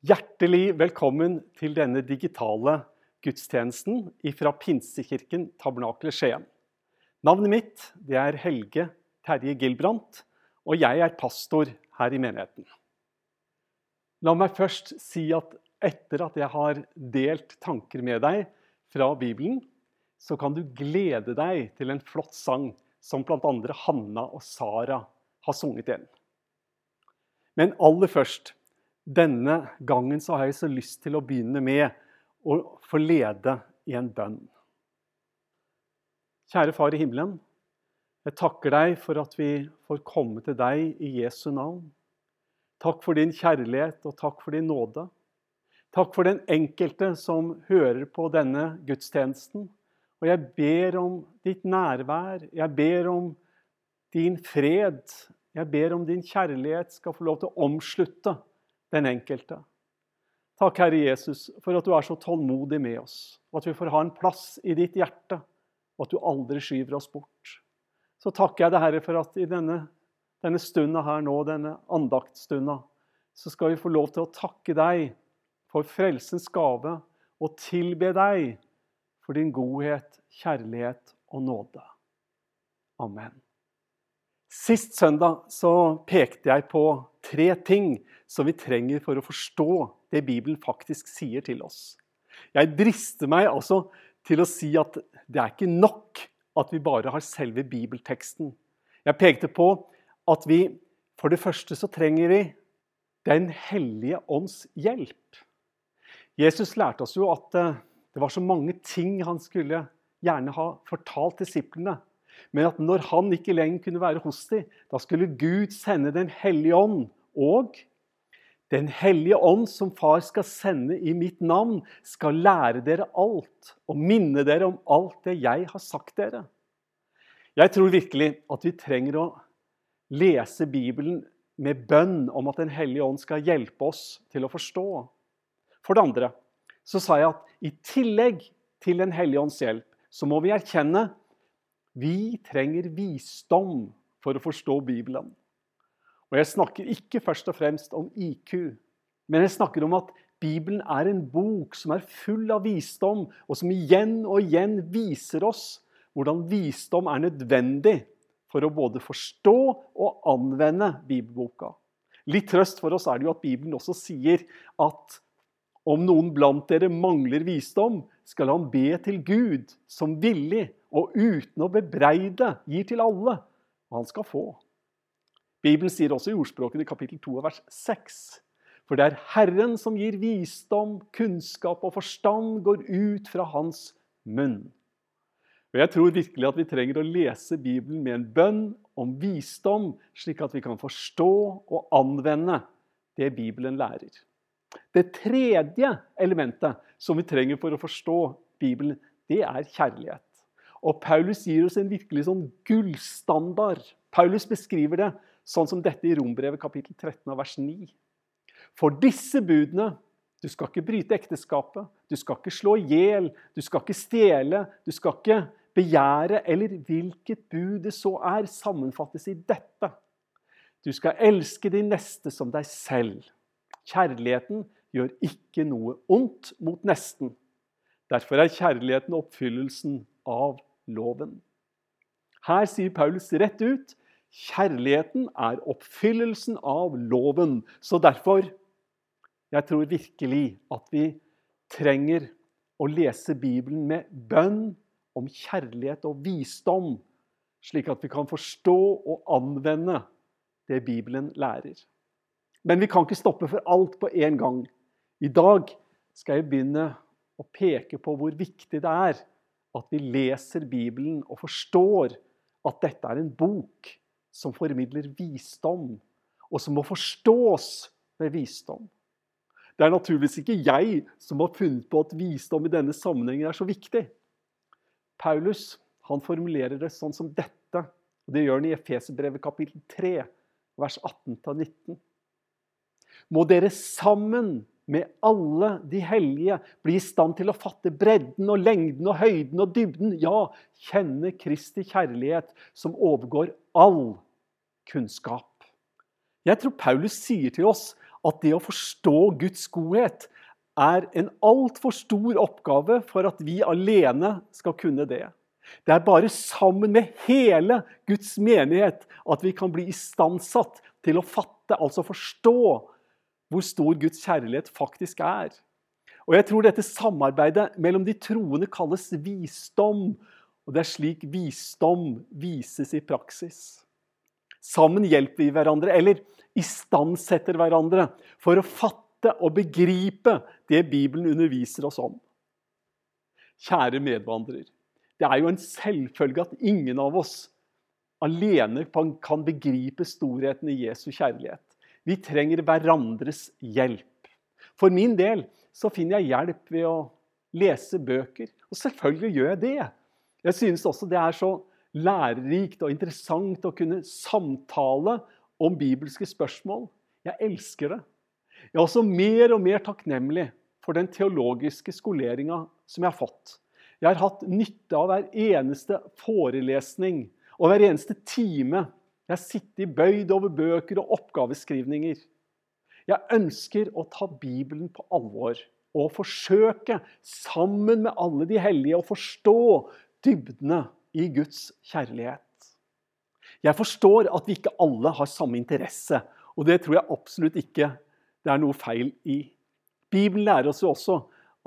Hjertelig velkommen til denne digitale gudstjenesten fra Pinsekirken Tabernakelet Skien. Navnet mitt er Helge Terje Gilbrandt, og jeg er pastor her i menigheten. La meg først si at etter at jeg har delt tanker med deg fra Bibelen, så kan du glede deg til en flott sang som bl.a. Hanna og Sara har sunget igjen. Men aller først denne gangen så har jeg så lyst til å begynne med å få lede i en bønn. Kjære Far i himmelen. Jeg takker deg for at vi får komme til deg i Jesu navn. Takk for din kjærlighet og takk for din nåde. Takk for den enkelte som hører på denne gudstjenesten. Og jeg ber om ditt nærvær. Jeg ber om din fred. Jeg ber om din kjærlighet skal få lov til å omslutte den enkelte. Takk, Herre Jesus, for at du er så tålmodig med oss, og at vi får ha en plass i ditt hjerte, og at du aldri skyver oss bort. Så takker jeg deg, Herre, for at i denne, denne stunda her nå, denne andaktstunda, så skal vi få lov til å takke deg for frelsens gave og tilbe deg for din godhet, kjærlighet og nåde. Amen. Sist søndag så pekte jeg på tre ting som vi trenger for å forstå det Bibelen faktisk sier til oss. Jeg drister meg altså til å si at det er ikke nok at vi bare har selve bibelteksten. Jeg pekte på at vi for det første så trenger vi Den hellige ånds hjelp. Jesus lærte oss jo at eh, det var så mange ting han skulle gjerne ha fortalt disiplene. Men at når han ikke lenger kunne være hos dem, da skulle Gud sende Den hellige ånd og den hellige ånd som far skal sende i mitt navn, skal lære dere alt og minne dere om alt det jeg har sagt dere. Jeg tror virkelig at vi trenger å lese Bibelen med bønn om at Den hellige ånd skal hjelpe oss til å forstå. For det andre så sa jeg at i tillegg til Den hellige ånds hjelp, så må vi erkjenne vi trenger visdom for å forstå Bibelen. Og jeg snakker ikke først og fremst om IQ, men jeg snakker om at Bibelen er en bok som er full av visdom, og som igjen og igjen viser oss hvordan visdom er nødvendig for å både forstå og anvende bibelboka. Litt trøst for oss er det jo at Bibelen også sier at om noen blant dere mangler visdom, skal han be til Gud, som villig og uten å bebreide gir til alle, og han skal få. Bibelen sier også i ordspråkene kapittel 2 vers 6. For det er Herren som gir visdom, kunnskap og forstand går ut fra hans munn. Og Jeg tror virkelig at vi trenger å lese Bibelen med en bønn om visdom, slik at vi kan forstå og anvende det Bibelen lærer. Det tredje elementet som vi trenger for å forstå Bibelen, det er kjærlighet. Og Paulus gir oss en virkelig sånn gullstandard. Paulus beskriver det sånn som dette i Rombrevet kapittel 13 vers 9. For disse budene du skal ikke bryte ekteskapet, du skal ikke slå i hjel, du skal ikke stjele, du skal ikke begjære, eller hvilket bud det så er, sammenfattes i dette. Du skal elske din neste som deg selv. Kjærligheten gjør ikke noe ondt mot nesten. Derfor er kjærligheten oppfyllelsen av loven. Her sier Paulus rett ut Kjærligheten er oppfyllelsen av loven. Så derfor Jeg tror virkelig at vi trenger å lese Bibelen med bønn om kjærlighet og visdom, slik at vi kan forstå og anvende det Bibelen lærer. Men vi kan ikke stoppe for alt på en gang. I dag skal jeg begynne å peke på hvor viktig det er at vi leser Bibelen og forstår at dette er en bok som formidler visdom, og som må forstås med visdom. Det er naturligvis ikke jeg som har funnet på at visdom i denne sammenhengen er så viktig. Paulus han formulerer det sånn som dette, og det gjør han i Efeserbrevet kapittel 3, vers 18-19. Må dere sammen med alle de hellige bli i stand til å fatte bredden og lengden og høyden og dybden, ja, kjenne Kristi kjærlighet som overgår all kunnskap. Jeg tror Paulus sier til oss at det å forstå Guds godhet er en altfor stor oppgave for at vi alene skal kunne det. Det er bare sammen med hele Guds menighet at vi kan bli istandsatt til å fatte, altså forstå, hvor stor Guds kjærlighet faktisk er. Og jeg tror dette samarbeidet mellom de troende kalles visdom. Og det er slik visdom vises i praksis. Sammen hjelper vi hverandre, eller istandsetter hverandre, for å fatte og begripe det Bibelen underviser oss om. Kjære medvandrer. Det er jo en selvfølge at ingen av oss alene kan begripe storheten i Jesu kjærlighet. Vi trenger hverandres hjelp. For min del så finner jeg hjelp ved å lese bøker. Og selvfølgelig gjør jeg det. Jeg synes også det er så lærerikt og interessant å kunne samtale om bibelske spørsmål. Jeg elsker det. Jeg er også mer og mer takknemlig for den teologiske skoleringa som jeg har fått. Jeg har hatt nytte av hver eneste forelesning og hver eneste time jeg har sittet bøyd over bøker og oppgaveskrivninger. Jeg ønsker å ta Bibelen på alvor og forsøke, sammen med alle de hellige, å forstå dybdene i Guds kjærlighet. Jeg forstår at vi ikke alle har samme interesse, og det tror jeg absolutt ikke det er noe feil i. Bibelen lærer oss jo også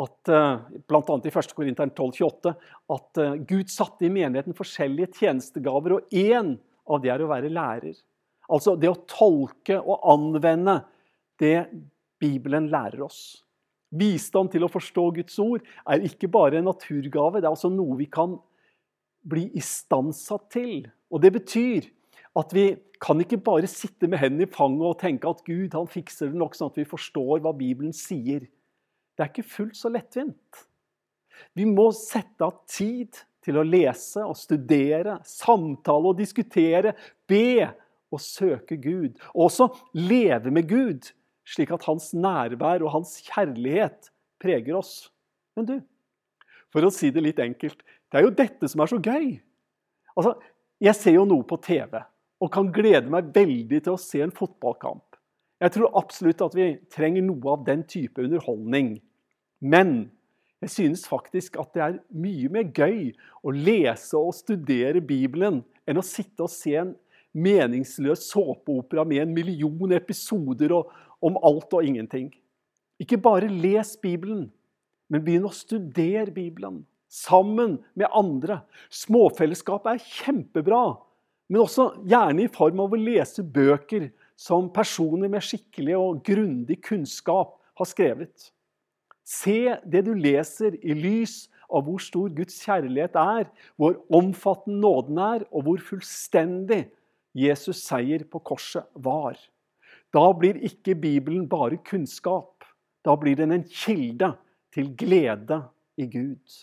at eh, bl.a. i 1. Korinteren 12,28 at eh, Gud satte i menigheten forskjellige tjenestegaver, og én av det er å være lærer. Altså det å tolke og anvende det Bibelen lærer oss. Visdom til å forstå Guds ord er ikke bare en naturgave, det er altså noe vi kan bli istandsatt til. Og det betyr at vi kan ikke bare sitte med hendene i fanget og tenke at Gud han fikser det nok sånn at vi forstår hva Bibelen sier. Det er ikke fullt så lettvint. Vi må sette av tid til å lese og studere, samtale og diskutere, be og søke Gud. Og også leve med Gud, slik at hans nærvær og hans kjærlighet preger oss. Men du, for å si det litt enkelt, det er jo dette som er så gøy. Altså, Jeg ser jo noe på TV og kan glede meg veldig til å se en fotballkamp. Jeg tror absolutt at vi trenger noe av den type underholdning. Men jeg synes faktisk at det er mye mer gøy å lese og studere Bibelen enn å sitte og se en meningsløs såpeopera med en million episoder om alt og ingenting. Ikke bare les Bibelen, men begynn å studere Bibelen sammen med andre. Småfellesskap er kjempebra, men også gjerne i form av å lese bøker som personer med skikkelig og grundig kunnskap har skrevet. Se det du leser, i lys av hvor stor Guds kjærlighet er, hvor omfattende nåden er, og hvor fullstendig Jesus' seier på korset var. Da blir ikke Bibelen bare kunnskap. Da blir den en kilde til glede i Gud.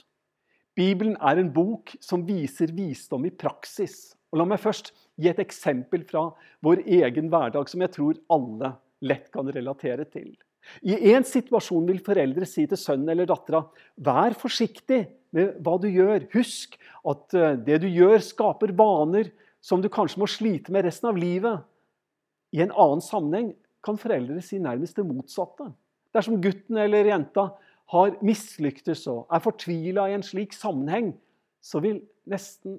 Bibelen er en bok som viser visdom i praksis. Og La meg først gi et eksempel fra vår egen hverdag som jeg tror alle lett kan relatere til. I en situasjon vil foreldre si til sønnen eller dattera vær forsiktig med hva du gjør. Husk at eh, det du gjør, skaper vaner som du kanskje må slite med resten av livet. I en annen sammenheng kan foreldre si nærmest det motsatte. Dersom gutten eller jenta har mislyktes og er fortvila i en slik sammenheng, så vil nesten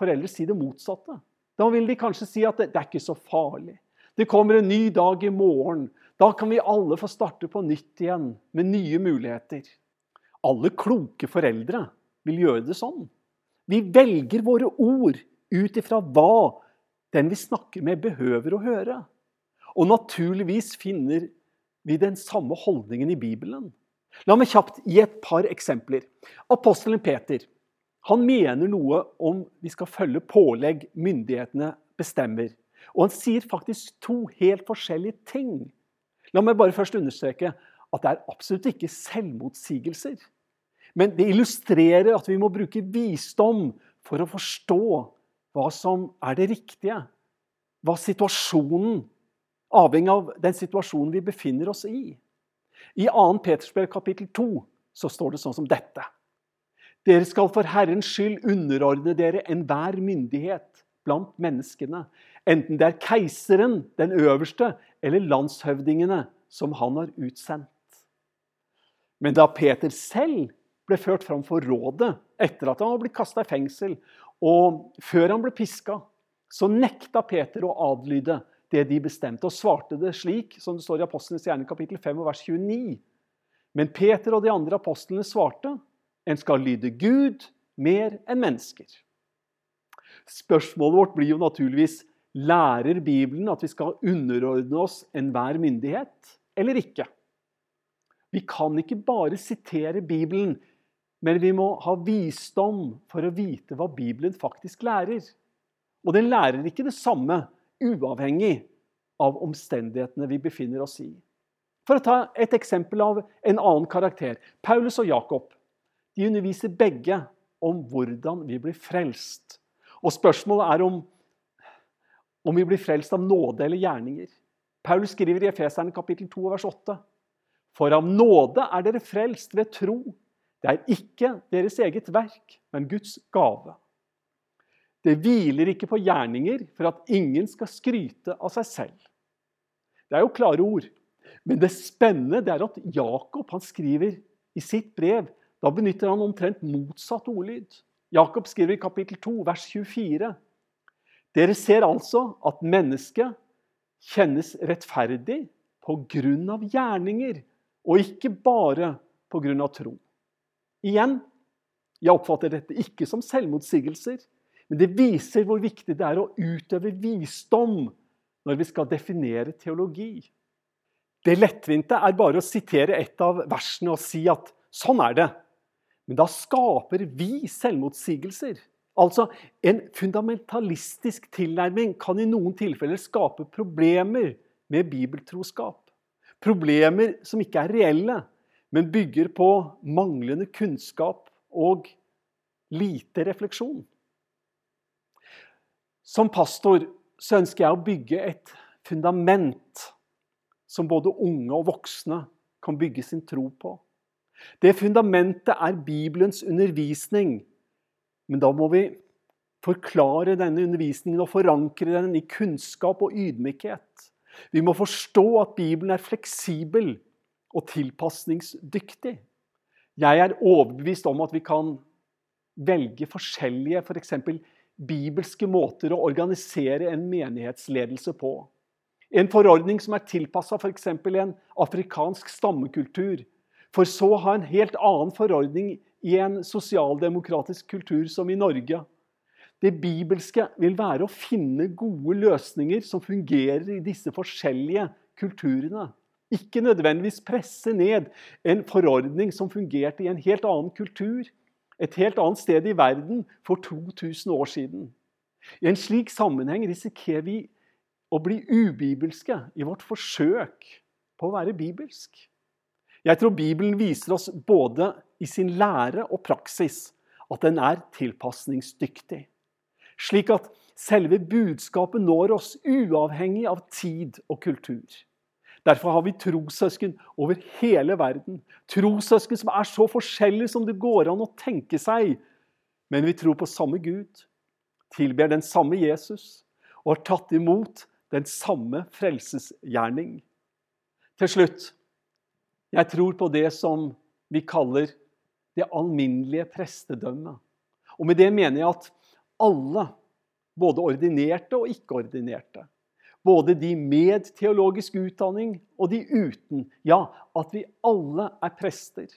foreldre si det motsatte. Da vil de kanskje si at det, det er ikke så farlig. Det kommer en ny dag i morgen. Da kan vi alle få starte på nytt igjen med nye muligheter. Alle kloke foreldre vil gjøre det sånn. Vi velger våre ord ut ifra hva den vi snakker med, behøver å høre. Og naturligvis finner vi den samme holdningen i Bibelen. La meg kjapt gi et par eksempler. Apostelen Peter han mener noe om vi skal følge pålegg myndighetene bestemmer. Og han sier faktisk to helt forskjellige ting. La meg bare først understreke at det er absolutt ikke selvmotsigelser. Men det illustrerer at vi må bruke visdom for å forstå hva som er det riktige. Hva situasjonen Avhengig av den situasjonen vi befinner oss i. I 2. Petersbrev kapittel 2 så står det sånn som dette. Dere skal for Herrens skyld underordne dere enhver myndighet blant menneskene, enten det er keiseren, den øverste, eller landshøvdingene som han har utsendt. Men da Peter selv ble ført fram for rådet etter at han var blitt kasta i fengsel, og før han ble piska, så nekta Peter å adlyde det de bestemte, og svarte det slik som det står i Apostlenes gjerne kapittel 5 vers 29. Men Peter og de andre apostlene svarte en skal lyde Gud mer enn mennesker. Spørsmålet vårt blir jo naturligvis lærer Bibelen at vi skal underordne oss enhver myndighet, eller ikke? Vi kan ikke bare sitere Bibelen, men vi må ha visdom for å vite hva Bibelen faktisk lærer. Og den lærer ikke det samme uavhengig av omstendighetene vi befinner oss i. For å ta et eksempel av en annen karakter. Paulus og Jakob de underviser begge om hvordan vi blir frelst. Og spørsmålet er om, om vi blir frelst av nåde eller gjerninger. Paulus skriver i Efeserne kapittel 2 vers 8. For av nåde er dere frelst ved tro. Det er ikke deres eget verk, men Guds gave. Det hviler ikke på gjerninger for at ingen skal skryte av seg selv. Det er jo klare ord. Men det spennende det er at Jakob han skriver i sitt brev Da benytter han omtrent motsatt ordlyd. Jakob skriver i kapittel 2, vers 24. Dere ser altså at mennesket kjennes rettferdig av gjerninger, og ikke bare av tro. Igjen, jeg oppfatter dette ikke som selvmotsigelser, men det viser hvor viktig det er å utøve visdom når vi skal definere teologi. Det lettvinte er bare å sitere et av versene og si at sånn er det. Men da skaper vi selvmotsigelser. Altså, En fundamentalistisk tilnærming kan i noen tilfeller skape problemer med bibeltroskap. Problemer som ikke er reelle, men bygger på manglende kunnskap og lite refleksjon. Som pastor så ønsker jeg å bygge et fundament som både unge og voksne kan bygge sin tro på. Det fundamentet er Bibelens undervisning. Men da må vi forklare denne undervisningen og forankre den i kunnskap og ydmykhet. Vi må forstå at Bibelen er fleksibel og tilpasningsdyktig. Jeg er overbevist om at vi kan velge forskjellige f.eks. For bibelske måter å organisere en menighetsledelse på. En forordning som er tilpassa f.eks. en afrikansk stammekultur, for så å ha en helt annen forordning i en sosialdemokratisk kultur som i Norge. Det bibelske vil være å finne gode løsninger som fungerer i disse forskjellige kulturene. Ikke nødvendigvis presse ned en forordning som fungerte i en helt annen kultur, et helt annet sted i verden for 2000 år siden. I en slik sammenheng risikerer vi å bli ubibelske i vårt forsøk på å være bibelsk. Jeg tror Bibelen viser oss både i sin lære og praksis at den er tilpasningsdyktig. Slik at selve budskapet når oss uavhengig av tid og kultur. Derfor har vi trossøsken over hele verden. Trossøsken som er så forskjellige som det går an å tenke seg. Men vi tror på samme Gud, tilber den samme Jesus og har tatt imot den samme frelsesgjerning. Til slutt jeg tror på det som vi kaller det alminnelige prestedømmet. Og Med det mener jeg at alle, både ordinerte og ikke-ordinerte, både de med teologisk utdanning og de uten. Ja, at vi alle er prester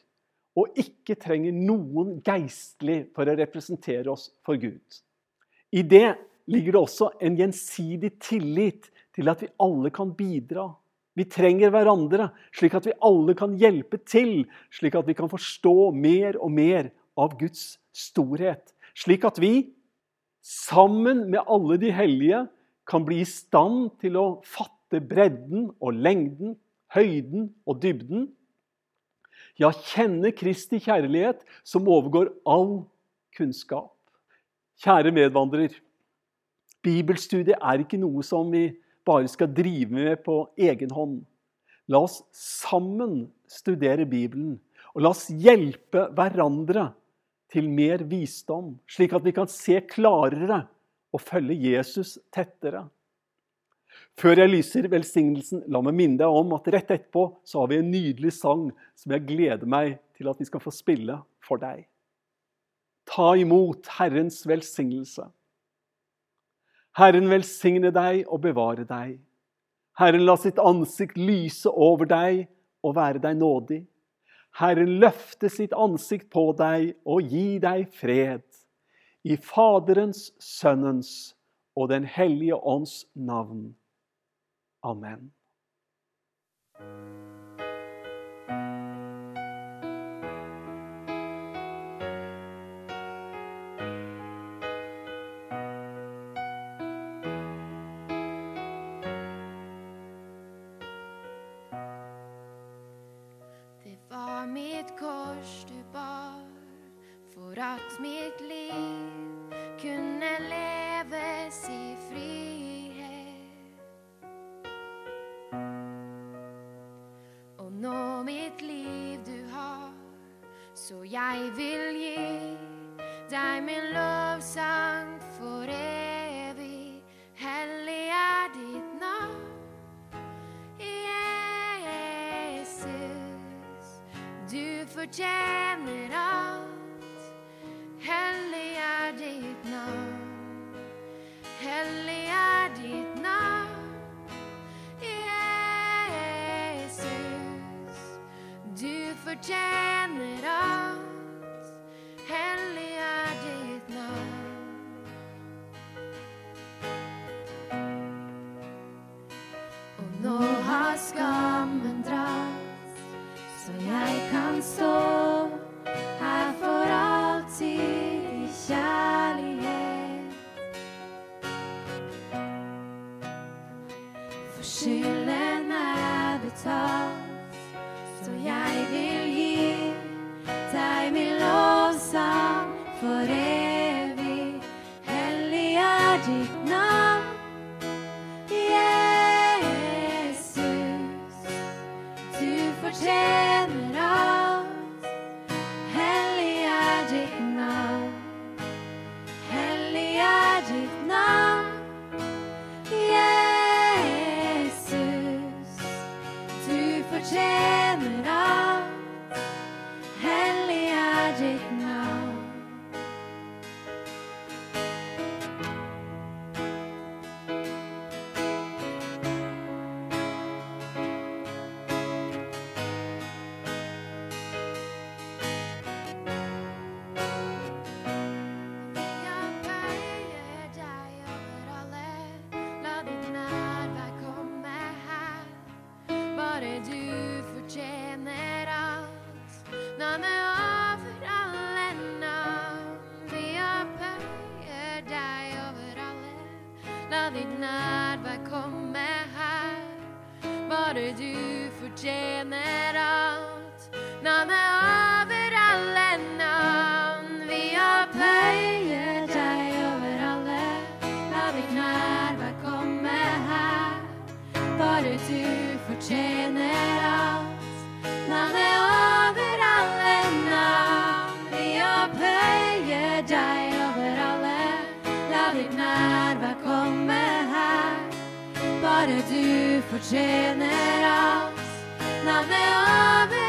og ikke trenger noen geistlig for å representere oss for Gud. I det ligger det også en gjensidig tillit til at vi alle kan bidra. Vi trenger hverandre, slik at vi alle kan hjelpe til, slik at vi kan forstå mer og mer av Guds storhet. Slik at vi, sammen med alle de hellige, kan bli i stand til å fatte bredden og lengden, høyden og dybden. Ja, kjenne Kristi kjærlighet som overgår all kunnskap. Kjære medvandrer. Bibelstudiet er ikke noe som vi bare skal drive med på egen hånd. La oss sammen studere Bibelen, og la oss hjelpe hverandre til mer visdom, slik at vi kan se klarere og følge Jesus tettere. Før jeg lyser velsignelsen, la meg minne deg om at rett etterpå så har vi en nydelig sang som jeg gleder meg til at vi skal få spille for deg. Ta imot Herrens velsignelse. Herren velsigne deg og bevare deg. Herren la sitt ansikt lyse over deg og være deg nådig. Herren løfte sitt ansikt på deg og gi deg fred. I Faderens, Sønnens og Den hellige ånds navn. Amen. For at fortjener alt. Hellig er ditt navn. Og nå har skammen dratt, så jeg kan stå her for alltid i kjærlighet. For skylden er Bare du fortjener alt, navnet over alle navn. Vi opphøyer deg over alle, la ditt nærvær komme her. Bare du fortjener Bare du fortjener alt, navnet over